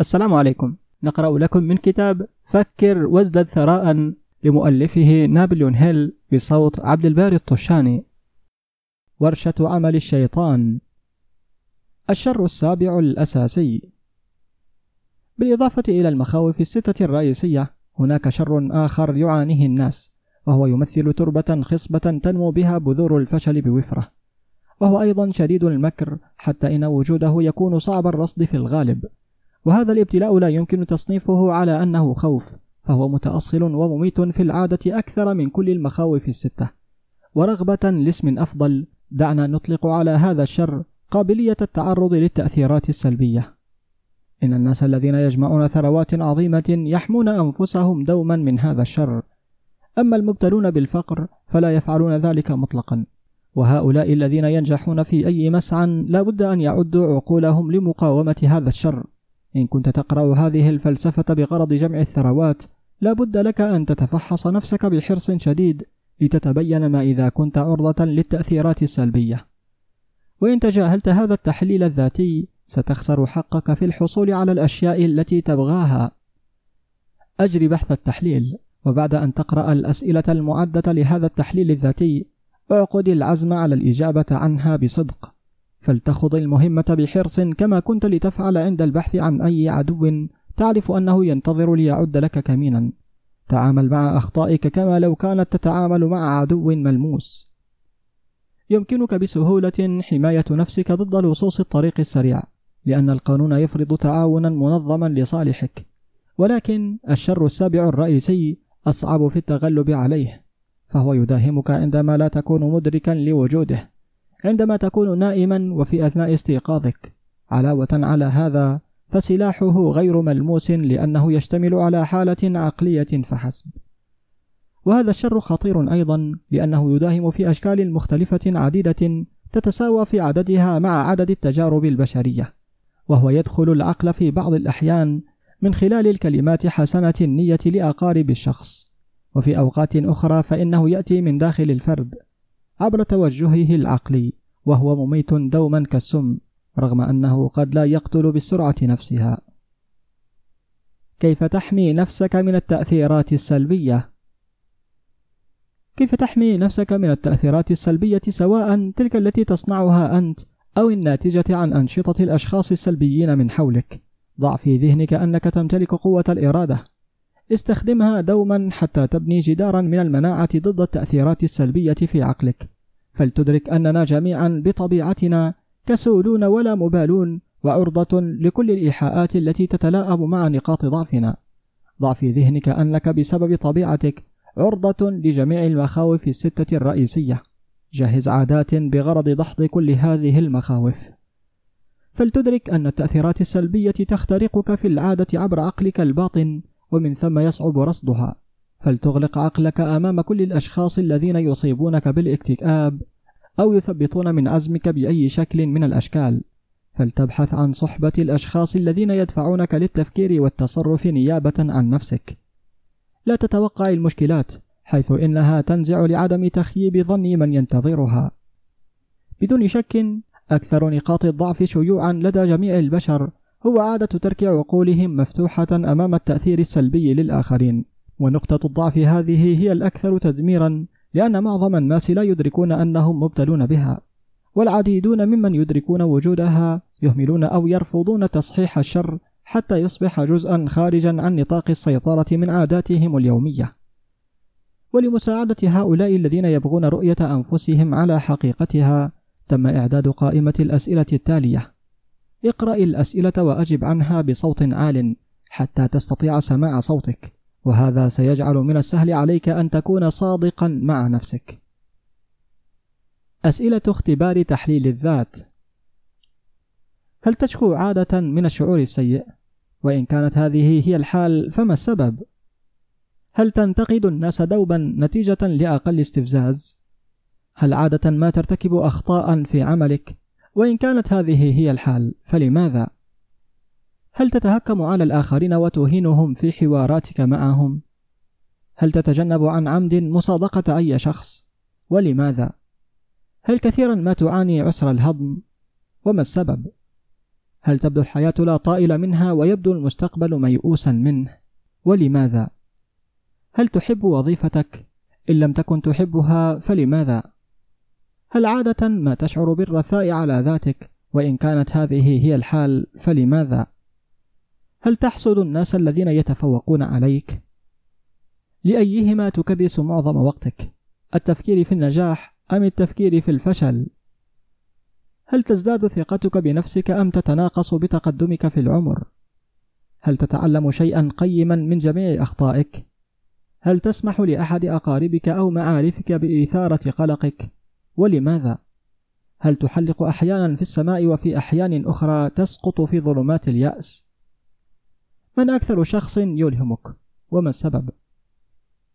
السلام عليكم. نقرأ لكم من كتاب فكر وازدد ثراء لمؤلفه نابليون هيل بصوت عبد الباري الطشاني. ورشة عمل الشيطان. الشر السابع الأساسي. بالإضافة إلى المخاوف الستة الرئيسية هناك شر آخر يعانيه الناس وهو يمثل تربة خصبة تنمو بها بذور الفشل بوفرة. وهو أيضا شديد المكر حتى إن وجوده يكون صعب الرصد في الغالب. وهذا الابتلاء لا يمكن تصنيفه على أنه خوف فهو متأصل ومميت في العادة أكثر من كل المخاوف الستة. ورغبة لاسم أفضل دعنا نطلق على هذا الشر قابلية التعرض للتأثيرات السلبية. إن الناس الذين يجمعون ثروات عظيمة يحمون أنفسهم دوما من هذا الشر. أما المبتلون بالفقر فلا يفعلون ذلك مطلقا. وهؤلاء الذين ينجحون في أي مسعى لا بد أن يعدوا عقولهم لمقاومة هذا الشر. إن كنت تقرأ هذه الفلسفة بغرض جمع الثروات لا بد لك أن تتفحص نفسك بحرص شديد لتتبين ما إذا كنت عرضة للتأثيرات السلبية. وإن تجاهلت هذا التحليل الذاتي ستخسر حقك في الحصول على الأشياء التي تبغاها. أجري بحث التحليل وبعد أن تقرأ الأسئلة المعدة لهذا التحليل الذاتي أعقد العزم على الإجابة عنها بصدق. فلتخض المهمة بحرص كما كنت لتفعل عند البحث عن أي عدو. تعرف أنه ينتظر ليعد لك كمينا. تعامل مع أخطائك كما لو كانت تتعامل مع عدو ملموس. يمكنك بسهولة حماية نفسك ضد لصوص الطريق السريع لأن القانون يفرض تعاونا منظما لصالحك. ولكن الشر السابع الرئيسي أصعب في التغلب عليه فهو يداهمك عندما لا تكون مدركا لوجوده. عندما تكون نائما وفي أثناء استيقاظك علاوة على هذا فسلاحه غير ملموس لأنه يشتمل على حالة عقلية فحسب. وهذا الشر خطير أيضا لأنه يداهم في أشكال مختلفة عديدة تتساوى في عددها مع عدد التجارب البشرية وهو يدخل العقل في بعض الأحيان من خلال الكلمات حسنة النية لأقارب الشخص وفي أوقات أخرى فإنه يأتي من داخل الفرد. عبر توجهه العقلي وهو مميت دوما كالسم رغم أنه قد لا يقتل بالسرعة نفسها كيف تحمي نفسك من التأثيرات السلبية؟ كيف تحمي نفسك من التأثيرات السلبية سواء تلك التي تصنعها أنت أو الناتجة عن أنشطة الأشخاص السلبيين من حولك؟ ضع في ذهنك أنك تمتلك قوة الإرادة استخدمها دوما حتى تبني جدارا من المناعة ضد التأثيرات السلبية في عقلك. فلتدرك أننا جميعا بطبيعتنا كسولون ولا مبالون وعرضة لكل الإيحاءات التي تتلاءم مع نقاط ضعفنا. ضع في ذهنك أنك بسبب طبيعتك عرضة لجميع المخاوف الستة الرئيسية. جهز عادات بغرض دحض كل هذه المخاوف. فلتدرك أن التأثيرات السلبية تخترقك في العادة عبر عقلك الباطن ومن ثم يصعب رصدها. فلتغلق عقلك أمام كل الأشخاص الذين يصيبونك بالإكتئاب أو يثبطون من عزمك بأي شكل من الأشكال. فلتبحث عن صحبة الأشخاص الذين يدفعونك للتفكير والتصرف نيابة عن نفسك. لا تتوقع المشكلات حيث إنها تنزع لعدم تخييب ظن من ينتظرها. بدون شك أكثر نقاط الضعف شيوعا لدى جميع البشر هو عادة ترك عقولهم مفتوحة أمام التأثير السلبي للآخرين ونقطة الضعف هذه هي الأكثر تدميرا لأن معظم الناس لا يدركون أنهم مبتلون بها والعديدون ممن يدركون وجودها يهملون أو يرفضون تصحيح الشر حتى يصبح جزءا خارجا عن نطاق السيطرة من عاداتهم اليومية. ولمساعدة هؤلاء الذين يبغون رؤية أنفسهم على حقيقتها تم إعداد قائمة الأسئلة التالية. اقرأ الأسئلة وأجب عنها بصوت عال حتى تستطيع سماع صوتك وهذا سيجعل من السهل عليك أن تكون صادقا مع نفسك أسئلة اختبار تحليل الذات هل تشكو عادة من الشعور السيء؟ وإن كانت هذه هي الحال فما السبب؟ هل تنتقد الناس دوبا نتيجة لأقل استفزاز؟ هل عادة ما ترتكب أخطاء في عملك؟ وإن كانت هذه هي الحال فلماذا؟ هل تتهكم على الآخرين وتهينهم في حواراتك معهم؟ هل تتجنب عن عمد مصادقة أي شخص؟ ولماذا؟ هل كثيرا ما تعاني عسر الهضم؟ وما السبب؟ هل تبدو الحياة لا طائل منها ويبدو المستقبل ميؤوسا منه ولماذا هل تحب وظيفتك إن لم تكن تحبها فلماذا هل عادة ما تشعر بالرثاء على ذاتك؟ وإن كانت هذه هي الحال فلماذا؟ هل تحسد الناس الذين يتفوقون عليك؟ لأيهما تكرس معظم وقتك؟ التفكير في النجاح أم التفكير في الفشل؟ هل تزداد ثقتك بنفسك أم تتناقص بتقدمك في العمر؟ هل تتعلم شيئا قيما من جميع أخطائك؟ هل تسمح لأحد أقاربك أو معارفك بإثارة قلقك؟ ولماذا؟ هل تحلق أحيانا في السماء وفي أحيان أخرى تسقط في ظلمات اليأس؟ من أكثر شخص يلهمك؟ وما السبب؟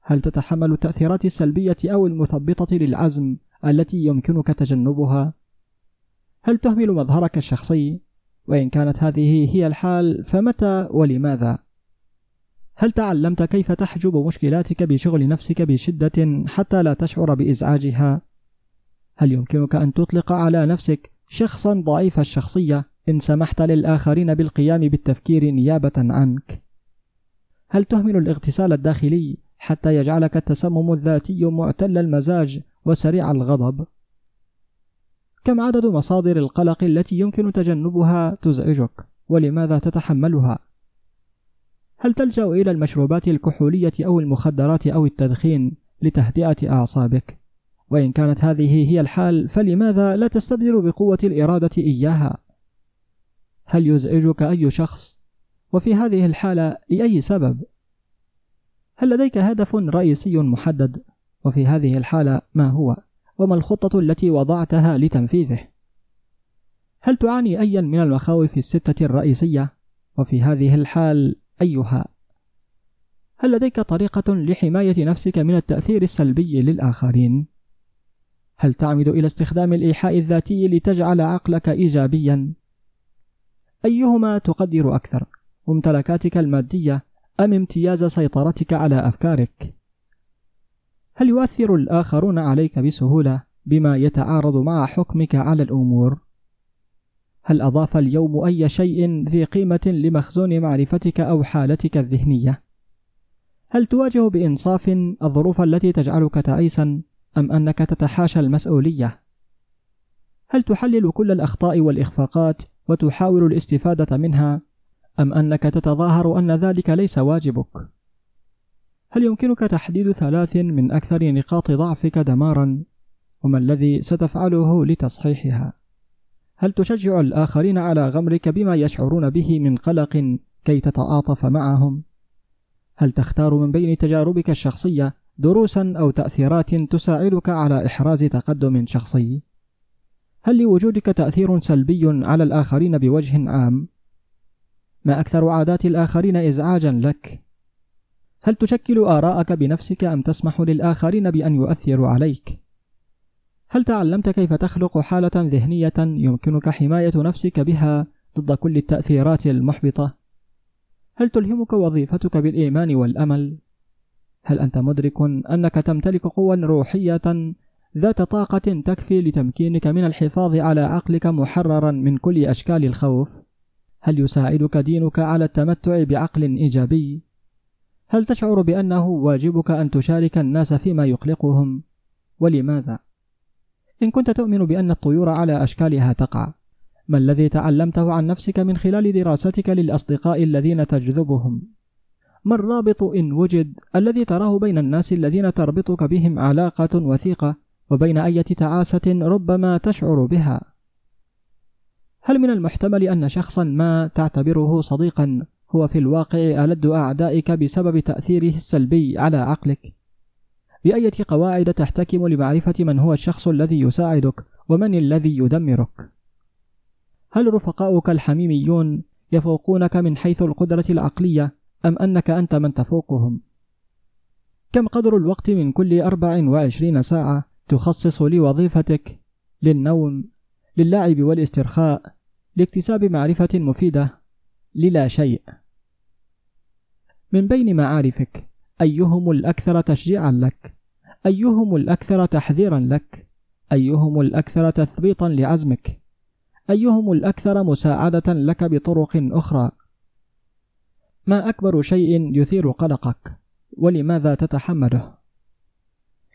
هل تتحمل التأثيرات السلبية أو المثبطة للعزم التي يمكنك تجنبها؟ هل تهمل مظهرك الشخصي؟ وإن كانت هذه هي الحال فمتى ولماذا؟ هل تعلمت كيف تحجب مشكلاتك بشغل نفسك بشدة حتى لا تشعر بإزعاجها؟ هل يمكنك أن تطلق على نفسك شخصا ضعيف الشخصية إن سمحت للآخرين بالقيام بالتفكير نيابة عنك؟ هل تهمل الاغتسال الداخلي حتى يجعلك التسمم الذاتي معتل المزاج وسريع الغضب؟ كم عدد مصادر القلق التي يمكن تجنبها تزعجك؟ ولماذا تتحملها؟ هل تلجأ إلى المشروبات الكحولية أو المخدرات أو التدخين لتهدئة أعصابك؟ وإن كانت هذه هي الحال فلماذا لا تستبدل بقوة الإرادة إياها؟ هل يزعجك أي شخص؟ وفي هذه الحالة لأي سبب؟ هل لديك هدف رئيسي محدد؟ وفي هذه الحالة ما هو؟ وما الخطة التي وضعتها لتنفيذه؟ هل تعاني أيا من المخاوف الستة الرئيسية؟ وفي هذه الحال أيها؟ هل لديك طريقة لحماية نفسك من التأثير السلبي للآخرين؟ هل تعمد إلى استخدام الإيحاء الذاتي لتجعل عقلك إيجابيا؟ أيهما تقدر أكثر؟ ممتلكاتك المادية أم امتياز سيطرتك على أفكارك؟ هل يؤثر الآخرون عليك بسهولة بما يتعارض مع حكمك على الأمور؟ هل أضاف اليوم أي شيء ذي قيمة لمخزون معرفتك أو حالتك الذهنية؟ هل تواجه بإنصاف الظروف التي تجعلك تعيسا أم أنك تتحاشى المسؤولية؟ هل تحلل كل الأخطاء والإخفاقات وتحاول الاستفادة منها أم أنك تتظاهر أن ذلك ليس واجبك؟ هل يمكنك تحديد ثلاث من أكثر نقاط ضعفك دمارا وما الذي ستفعله لتصحيحها؟ هل تشجع الآخرين على غمرك بما يشعرون به من قلق كي تتعاطف معهم؟ هل تختار من بين تجاربك الشخصية دروسا أو تأثيرات تساعدك على إحراز تقدم شخصي؟ هل لوجودك تأثير سلبي على الآخرين بوجه عام؟ ما أكثر عادات الآخرين إزعاجا لك؟ هل تشكل آراءك بنفسك أم تسمح للآخرين بأن يؤثروا عليك؟ هل تعلمت كيف تخلق حالة ذهنية يمكنك حماية نفسك بها ضد كل التأثيرات المحبطة؟ هل تلهمك وظيفتك بالإيمان والأمل؟ هل أنت مدرك أنك تمتلك قوى روحية ذات طاقة تكفي لتمكينك من الحفاظ على عقلك محررا من كل أشكال الخوف؟ هل يساعدك دينك على التمتع بعقل إيجابي؟ هل تشعر بأنه واجبك أن تشارك الناس فيما يقلقهم؟ ولماذا؟ إن كنت تؤمن بأن الطيور على أشكالها تقع، ما الذي تعلمته عن نفسك من خلال دراستك للأصدقاء الذين تجذبهم؟ ما الرابط إن وجد الذي تراه بين الناس الذين تربطك بهم علاقة وثيقة وبين أية تعاسة ربما تشعر بها؟ هل من المحتمل أن شخصا ما تعتبره صديقا هو في الواقع ألد أعدائك بسبب تأثيره السلبي على عقلك؟ بأية قواعد تحتكم لمعرفة من هو الشخص الذي يساعدك ومن الذي يدمرك؟ هل رفقاؤك الحميميون يفوقونك من حيث القدرة العقلية أم أنك أنت من تفوقهم؟ كم قدر الوقت من كل أربع وعشرين ساعة تخصص لوظيفتك للنوم للعب والاسترخاء لاكتساب معرفة مفيدة للا شيء؟ من بين معارفك أيهم الأكثر تشجيعا لك؟ أيهم الأكثر تحذيرا لك؟ أيهم الأكثر تثبيطا لعزمك؟ أيهم الأكثر مساعدة لك بطرق أخرى؟ ما أكبر شيء يثير قلقك؟ ولماذا تتحمله؟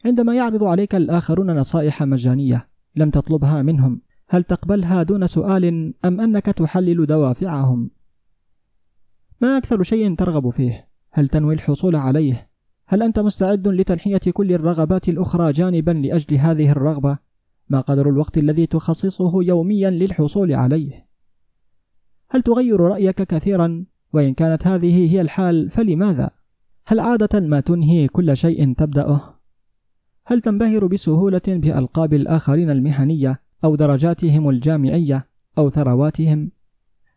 عندما يعرض عليك الآخرون نصائح مجانية لم تطلبها منهم هل تقبلها دون سؤال أم أنك تحلل دوافعهم؟ ما أكثر شيء ترغب فيه؟ هل تنوي الحصول عليه؟ هل أنت مستعد لتنحية كل الرغبات الأخرى جانبا لأجل هذه الرغبة؟ ما قدر الوقت الذي تخصصه يوميا للحصول عليه؟ هل تغير رأيك كثيرا؟ وإن كانت هذه هي الحال فلماذا؟ هل عادة ما تنهي كل شيء تبدأه؟ هل تنبهر بسهولة بألقاب الآخرين المهنية أو درجاتهم الجامعية أو ثرواتهم؟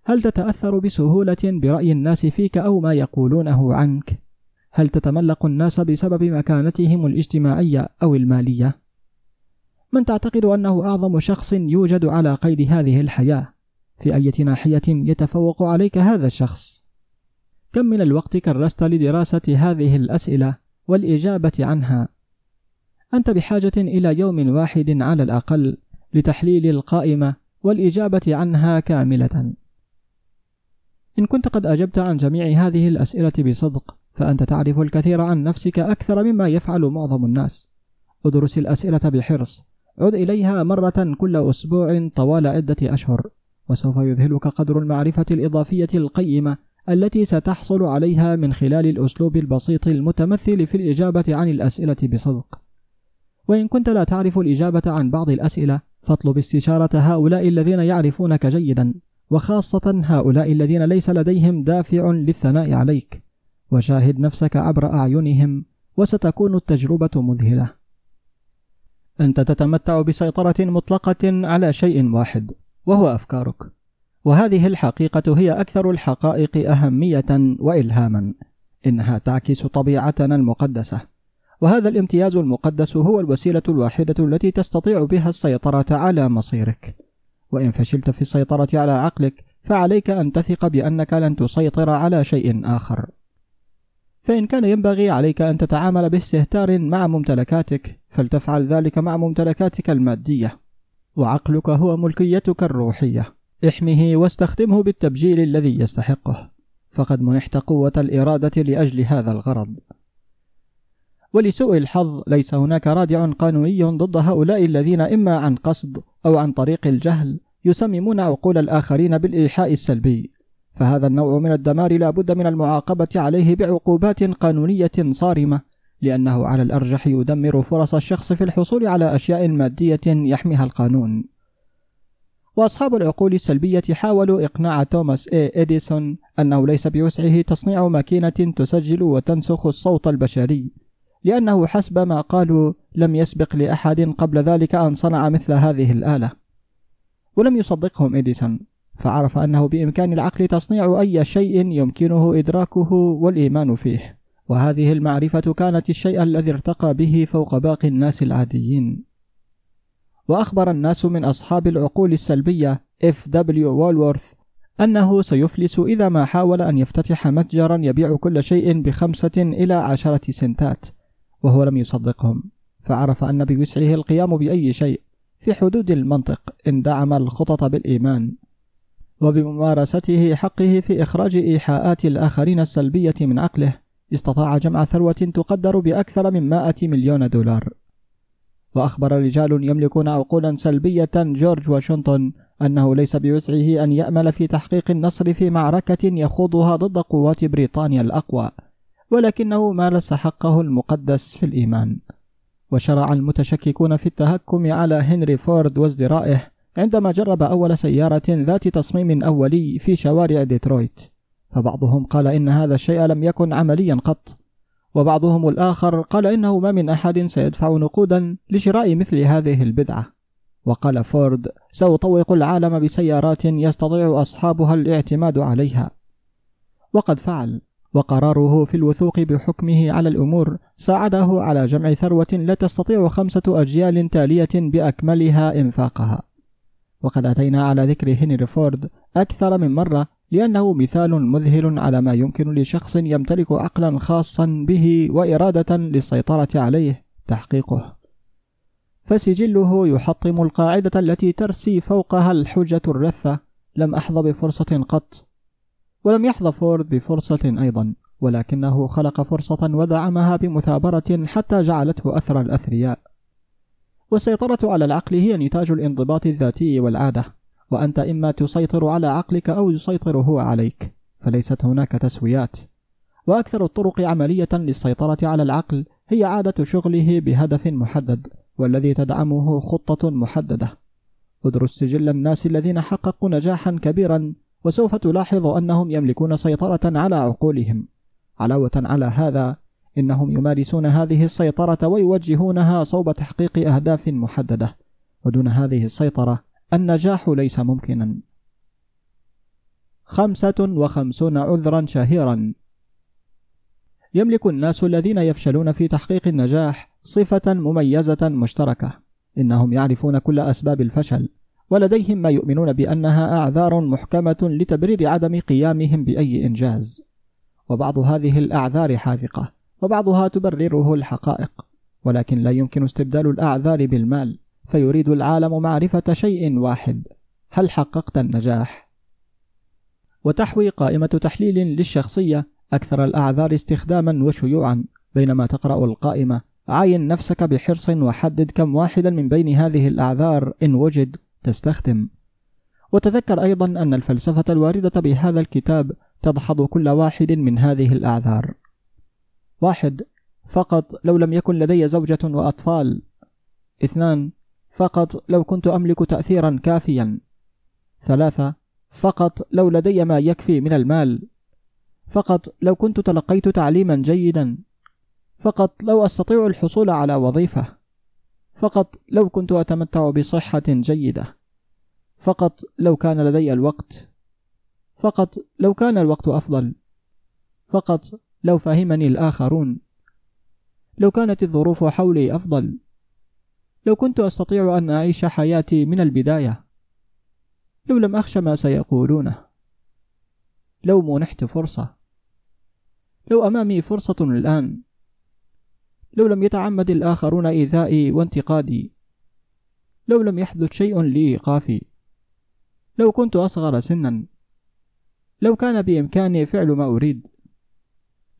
هل تتأثر بسهولة برأي الناس فيك أو ما يقولونه عنك؟ هل تتملق الناس بسبب مكانتهم الاجتماعية أو المالية؟ من تعتقد أنه أعظم شخص يوجد على قيد هذه الحياة في أي ناحية يتفوق عليك هذا الشخص. كم من الوقت كرست لدراسة هذه الأسئلة والإجابة عنها. أنت بحاجة إلى يوم واحد على الأقل لتحليل القائمة والإجابة عنها كاملة. إن كنت قد أجبت عن جميع هذه الأسئلة بصدق فأنت تعرف الكثير عن نفسك أكثر مما يفعل معظم الناس. ادرس الأسئلة بحرص. عد إليها مرة كل أسبوع طوال عدة أشهر. وسوف يذهلك قدر المعرفة الإضافية القيمة التي ستحصل عليها من خلال الأسلوب البسيط المتمثل في الإجابة عن الأسئلة بصدق. وإن كنت لا تعرف الإجابة عن بعض الأسئلة، فاطلب استشارة هؤلاء الذين يعرفونك جيدا، وخاصة هؤلاء الذين ليس لديهم دافع للثناء عليك، وشاهد نفسك عبر أعينهم، وستكون التجربة مذهلة. أنت تتمتع بسيطرة مطلقة على شيء واحد، وهو أفكارك. وهذه الحقيقة هي أكثر الحقائق أهمية وإلهاما إنها تعكس طبيعتنا المقدسة. وهذا الامتياز المقدس هو الوسيلة الواحدة التي تستطيع بها السيطرة على مصيرك. وإن فشلت في السيطرة على عقلك فعليك أن تثق بأنك لن تسيطر على شيء آخر. فإن كان ينبغي عليك أن تتعامل باستهتار مع ممتلكاتك فلتفعل ذلك مع ممتلكاتك المادية. وعقلك هو ملكيتك الروحية. احمه واستخدمه بالتبجيل الذي يستحقه. فقد منحت قوة الإرادة لأجل هذا الغرض. ولسوء الحظ ليس هناك رادع قانوني ضد هؤلاء الذين إما عن قصد أو عن طريق الجهل يسممون عقول الآخرين بالإيحاء السلبي. فهذا النوع من الدمار لا بد من المعاقبة عليه بعقوبات قانونية صارمة. لأنه على الأرجح يدمر فرص الشخص في الحصول على أشياء مادية يحميها القانون. وأصحاب العقول السلبية حاولوا إقناع توماس إي إديسون أنه ليس بوسعه تصنيع ماكينة تسجل وتنسخ الصوت البشري لأنه حسب ما قالوا لم يسبق لأحد قبل ذلك أن صنع مثل هذه الآلة. ولم يصدقهم إديسون فعرف أنه بإمكان العقل تصنيع أي شيء يمكنه إدراكه والإيمان فيه. وهذه المعرفة كانت الشيء الذي ارتقى به فوق باقي الناس العاديين. وأخبر الناس من أصحاب العقول السلبية اف دبليو وولورث أنه سيفلس إذا ما حاول أن يفتتح متجرا يبيع كل شيء بخمسة إلى عشرة سنتات وهو لم يصدقهم. فعرف أن بوسعه القيام بأي شيء في حدود المنطق إن دعم الخطط بالإيمان وبممارسته حقه في إخراج إيحاءات الآخرين السلبية من عقله. استطاع جمع ثروة تقدر بأكثر من 100 مليون دولار. وأخبر رجال يملكون عقولا سلبية جورج واشنطن أنه ليس بوسعه أن يأمل في تحقيق النصر في معركة يخوضها ضد قوات بريطانيا الأقوى ولكنه مارس حقه المقدس في الإيمان. وشرع المتشككون في التهكم على هنري فورد وازدرائه عندما جرب أول سيارة ذات تصميم أولي في شوارع ديترويت. فبعضهم قال إن هذا الشيء لم يكن عمليا قط وبعضهم الآخر قال إنه ما من أحد سيدفع نقودا لشراء مثل هذه البدعة. وقال فورد سأطوق العالم بسيارات يستطيع أصحابها الاعتماد عليها. وقد فعل وقراره في الوثوق بحكمه على الأمور ساعده على جمع ثروة لا تستطيع خمسة أجيال تالية بأكملها إنفاقها. وقد أتينا على ذكر هنري فورد أكثر من مرة لأنه مثال مذهل على ما يمكن لشخص يمتلك عقلا خاصا به وإرادة للسيطرة عليه تحقيقه. فسجله يحطم القاعدة التي ترسي فوقها الحجة الرثة. لم أحظى بفرصة قط ولم يحظى فورد بفرصة أيضا ولكنه خلق فرصة ودعمها بمثابرة حتى جعلته أثر الأثرياء. والسيطرة على العقل هي نتاج الانضباط الذاتي والعادة. وأنت إما تسيطر على عقلك أو يسيطر هو عليك فليست هناك تسويات. وأكثر الطرق عملية للسيطرة على العقل هي عادة شغله بهدف محدد والذي تدعمه خطة محددة. ادرس سجل الناس الذين حققوا نجاحا كبيرا وسوف تلاحظ أنهم يملكون سيطرة على عقولهم. علاوة على هذا إنهم يمارسون هذه السيطرة ويوجهونها صوب تحقيق أهداف محددة. ودون هذه السيطرة النجاح ليس ممكنا. خمسة وخمسون عذرا شهيرا. يملك الناس الذين يفشلون في تحقيق النجاح صفة مميزة مشتركة. إنهم يعرفون كل أسباب الفشل ولديهم ما يؤمنون بأنها أعذار محكمة لتبرير عدم قيامهم بأي إنجاز. وبعض هذه الأعذار حاذقة وبعضها تبرره الحقائق ولكن لا يمكن استبدال الأعذار بالمال. فيريد العالم معرفة شيء واحد. هل حققت النجاح؟ وتحوي قائمة تحليل للشخصية أكثر الأعذار استخداما وشيوعا. بينما تقرأ القائمة عاين نفسك بحرص وحدد كم واحدا من بين هذه الأعذار إن وجد تستخدم. وتذكر أيضا أن الفلسفة الواردة بهذا الكتاب تدحض كل واحد من هذه الأعذار. واحد فقط لو لم يكن لدي زوجة وأطفال. اثنان فقط لو كنت أملك تأثيرا كافيا. ثلاثة فقط لو لدي ما يكفي من المال. فقط لو كنت تلقيت تعليما جيدا. فقط لو أستطيع الحصول على وظيفة. فقط لو كنت أتمتع بصحة جيدة. فقط لو كان لدي الوقت. فقط لو كان الوقت أفضل. فقط لو فهمني الآخرون. لو كانت الظروف حولي أفضل. لو كنت أستطيع أن أعيش حياتي من البداية لو لم أخش ما سيقولونه. لو منحت فرصة. لو أمامي فرصة الآن. لو لم يتعمد الآخرون إيذائي وانتقادي. لو لم يحدث شيء لإيقافي لو كنت أصغر سنا. لو كان بإمكاني فعل ما أريد.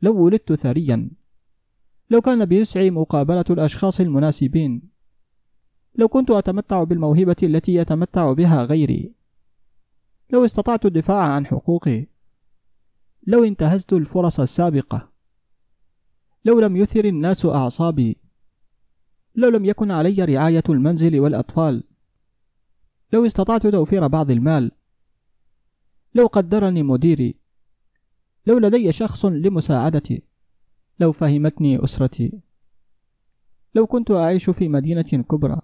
لو ولدت ثريا. لو كان بيسعي مقابلة الأشخاص المناسبين. لو كنت أتمتع بالموهبة التي يتمتع بها غيري. لو استطعت الدفاع عن حقوقي. لو انتهزت الفرص السابقة. لو لم يثر الناس أعصابي. لو لم يكن علي رعاية المنزل والأطفال. لو استطعت توفير بعض المال. لو قدرني مديري. لو لدي شخص لمساعدتي. لو فهمتني أسرتي. لو كنت أعيش في مدينة كبرى.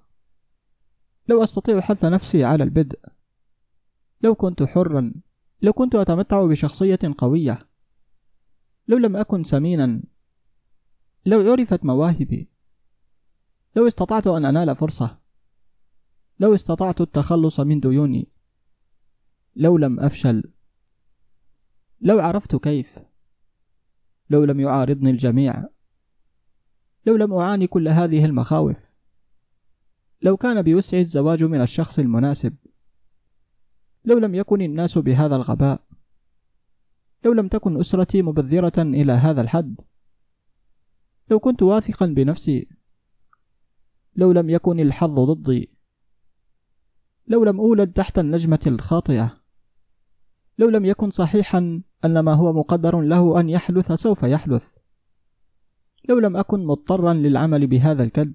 لو أستطيع حث نفسي على البدء لو كنت حرا لو كنت أتمتع بشخصية قوية لو لم أكن سمينا لو عرفت مواهبي لو استطعت أن أنال فرصة لو استطعت التخلص من ديوني لو لم أفشل لو عرفت كيف لو لم يعارضني الجميع لو لم أعاني كل هذه المخاوف. لو كان بوسعي الزواج من الشخص المناسب لو لم يكن الناس بهذا الغباء لو لم تكن أسرتي مبذرة إلى هذا الحد لو كنت واثقا بنفسي لو لم يكن الحظ ضدي لو لم أولد تحت النجمة الخاطئة لو لم يكن صحيحا أن ما هو مقدر له أن يحدث سوف يحدث لو لم أكن مضطرا للعمل بهذا الكد.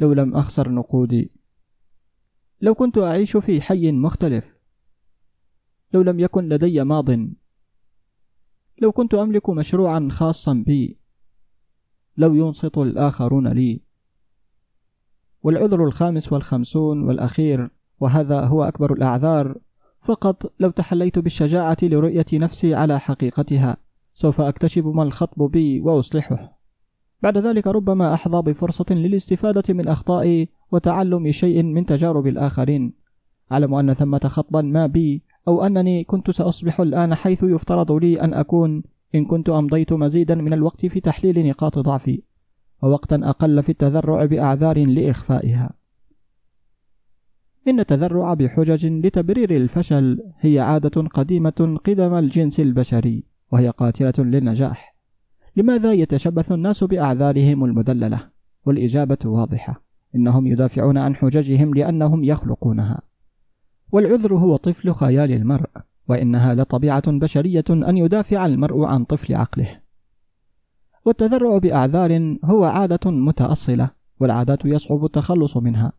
لو لم أخسر نقودي. لو كنت أعيش في حي مختلف. لو لم يكن لدي ماض. لو كنت أملك مشروعا خاصا بي. لو ينصت الآخرون لي. والعذر الخامس والخمسون والأخير وهذا هو أكبر الأعذار فقط لو تحليت بالشجاعة لرؤية نفسي على حقيقتها سوف أكتشف ما الخطب بي وأصلحه. بعد ذلك ربما أحظى بفرصة للاستفادة من أخطائي وتعلم شيء من تجارب الآخرين. أعلم أن ثمة خطبا ما بي أو أنني كنت سأصبح الآن حيث يفترض لي أن أكون إن كنت أمضيت مزيدا من الوقت في تحليل نقاط ضعفي ووقتا أقل في التذرع بأعذار لإخفائها. إن التذرع بحجج لتبرير الفشل هي عادة قديمة قدم الجنس البشري وهي قاتلة للنجاح. لماذا يتشبث الناس بأعذارهم المدللة؟ والإجابة واضحة إنهم يدافعون عن حججهم لأنهم يخلقونها. والعذر هو طفل خيال المرء وإنها لطبيعة بشرية أن يدافع المرء عن طفل عقله. والتذرع بأعذار هو عادة متأصلة والعادات يصعب التخلص منها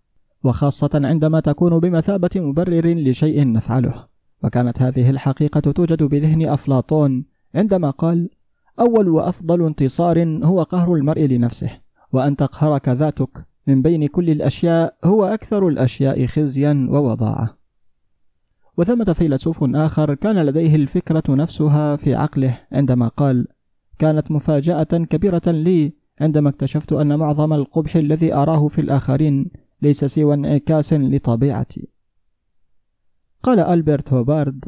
وخاصة عندما تكون بمثابة مبرر لشيء نفعله. وكانت هذه الحقيقة توجد بذهن أفلاطون عندما قال أول وأفضل انتصار هو قهر المرء لنفسه وأن تقهرك ذاتك من بين كل الأشياء هو أكثر الأشياء خزيا ووضاعة. وثمة فيلسوف آخر كان لديه الفكرة نفسها في عقله عندما قال كانت مفاجأة كبيرة لي عندما اكتشفت أن معظم القبح الذي أراه في الآخرين ليس سوى انعكاس لطبيعتي. قال ألبرت هوبارد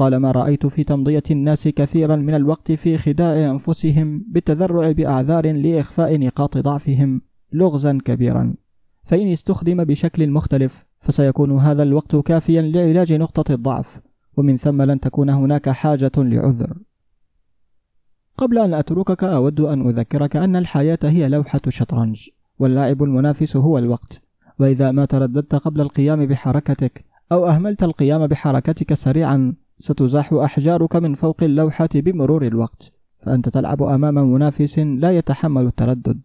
طالما رأيت في تمضية الناس كثيرا من الوقت في خداع أنفسهم بالتذرع بأعذار لإخفاء نقاط ضعفهم لغزا كبيرا. فإن استخدم بشكل مختلف فسيكون هذا الوقت كافيا لعلاج نقطة الضعف ومن ثم لن تكون هناك حاجة لعذر. قبل أن أتركك أود أن أذكرك أن الحياة هي لوحة شطرنج واللاعب المنافس هو الوقت. وإذا ما ترددت قبل القيام بحركتك أو أهملت القيام بحركتك سريعا ستزاح أحجارك من فوق اللوحة بمرور الوقت فأنت تلعب أمام منافس لا يتحمل التردد.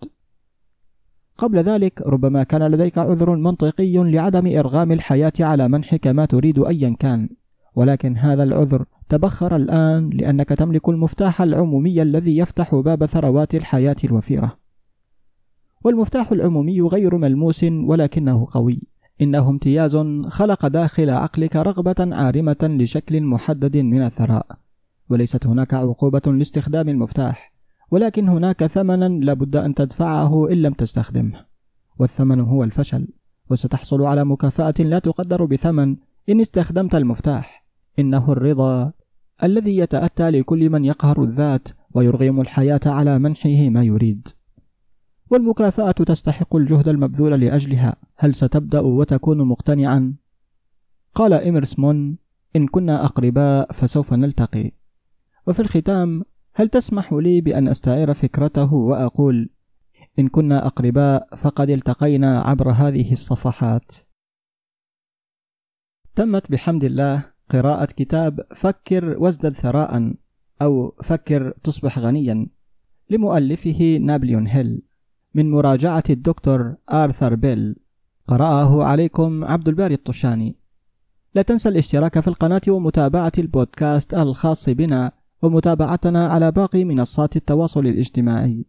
قبل ذلك ربما كان لديك عذر منطقي لعدم إرغام الحياة على منحك ما تريد أيا كان ولكن هذا العذر تبخر الآن لأنك تملك المفتاح العمومي الذي يفتح باب ثروات الحياة الوفيرة. والمفتاح العمومي غير ملموس ولكنه قوي. إنه امتياز خلق داخل عقلك رغبة عارمة لشكل محدد من الثراء وليست هناك عقوبة لاستخدام المفتاح ولكن هناك ثمنا لابد أن تدفعه إن لم تستخدمه والثمن هو الفشل وستحصل على مكافأة لا تقدر بثمن إن استخدمت المفتاح. إنه الرضا الذي يتأتى لكل من يقهر الذات ويرغم الحياة على منحه ما يريد. والمكافأة تستحق الجهد المبذول لأجلها. هل ستبدأ وتكون مقتنعا؟ قال إمرسمون إن كنا أقرباء فسوف نلتقي. وفي الختام هل تسمح لي بأن أستعير فكرته وأقول إن كنا أقرباء فقد التقينا عبر هذه الصفحات. تمت بحمد الله قراءة كتاب فكر وازدد ثراء أو فكر تصبح غنيا لمؤلفه نابليون هيل. من مراجعة الدكتور آرثر بيل. قرأه عليكم عبد الباري الطشاني. لا تنسى الاشتراك في القناة ومتابعة البودكاست الخاص بنا ومتابعتنا على باقي منصات التواصل الاجتماعي.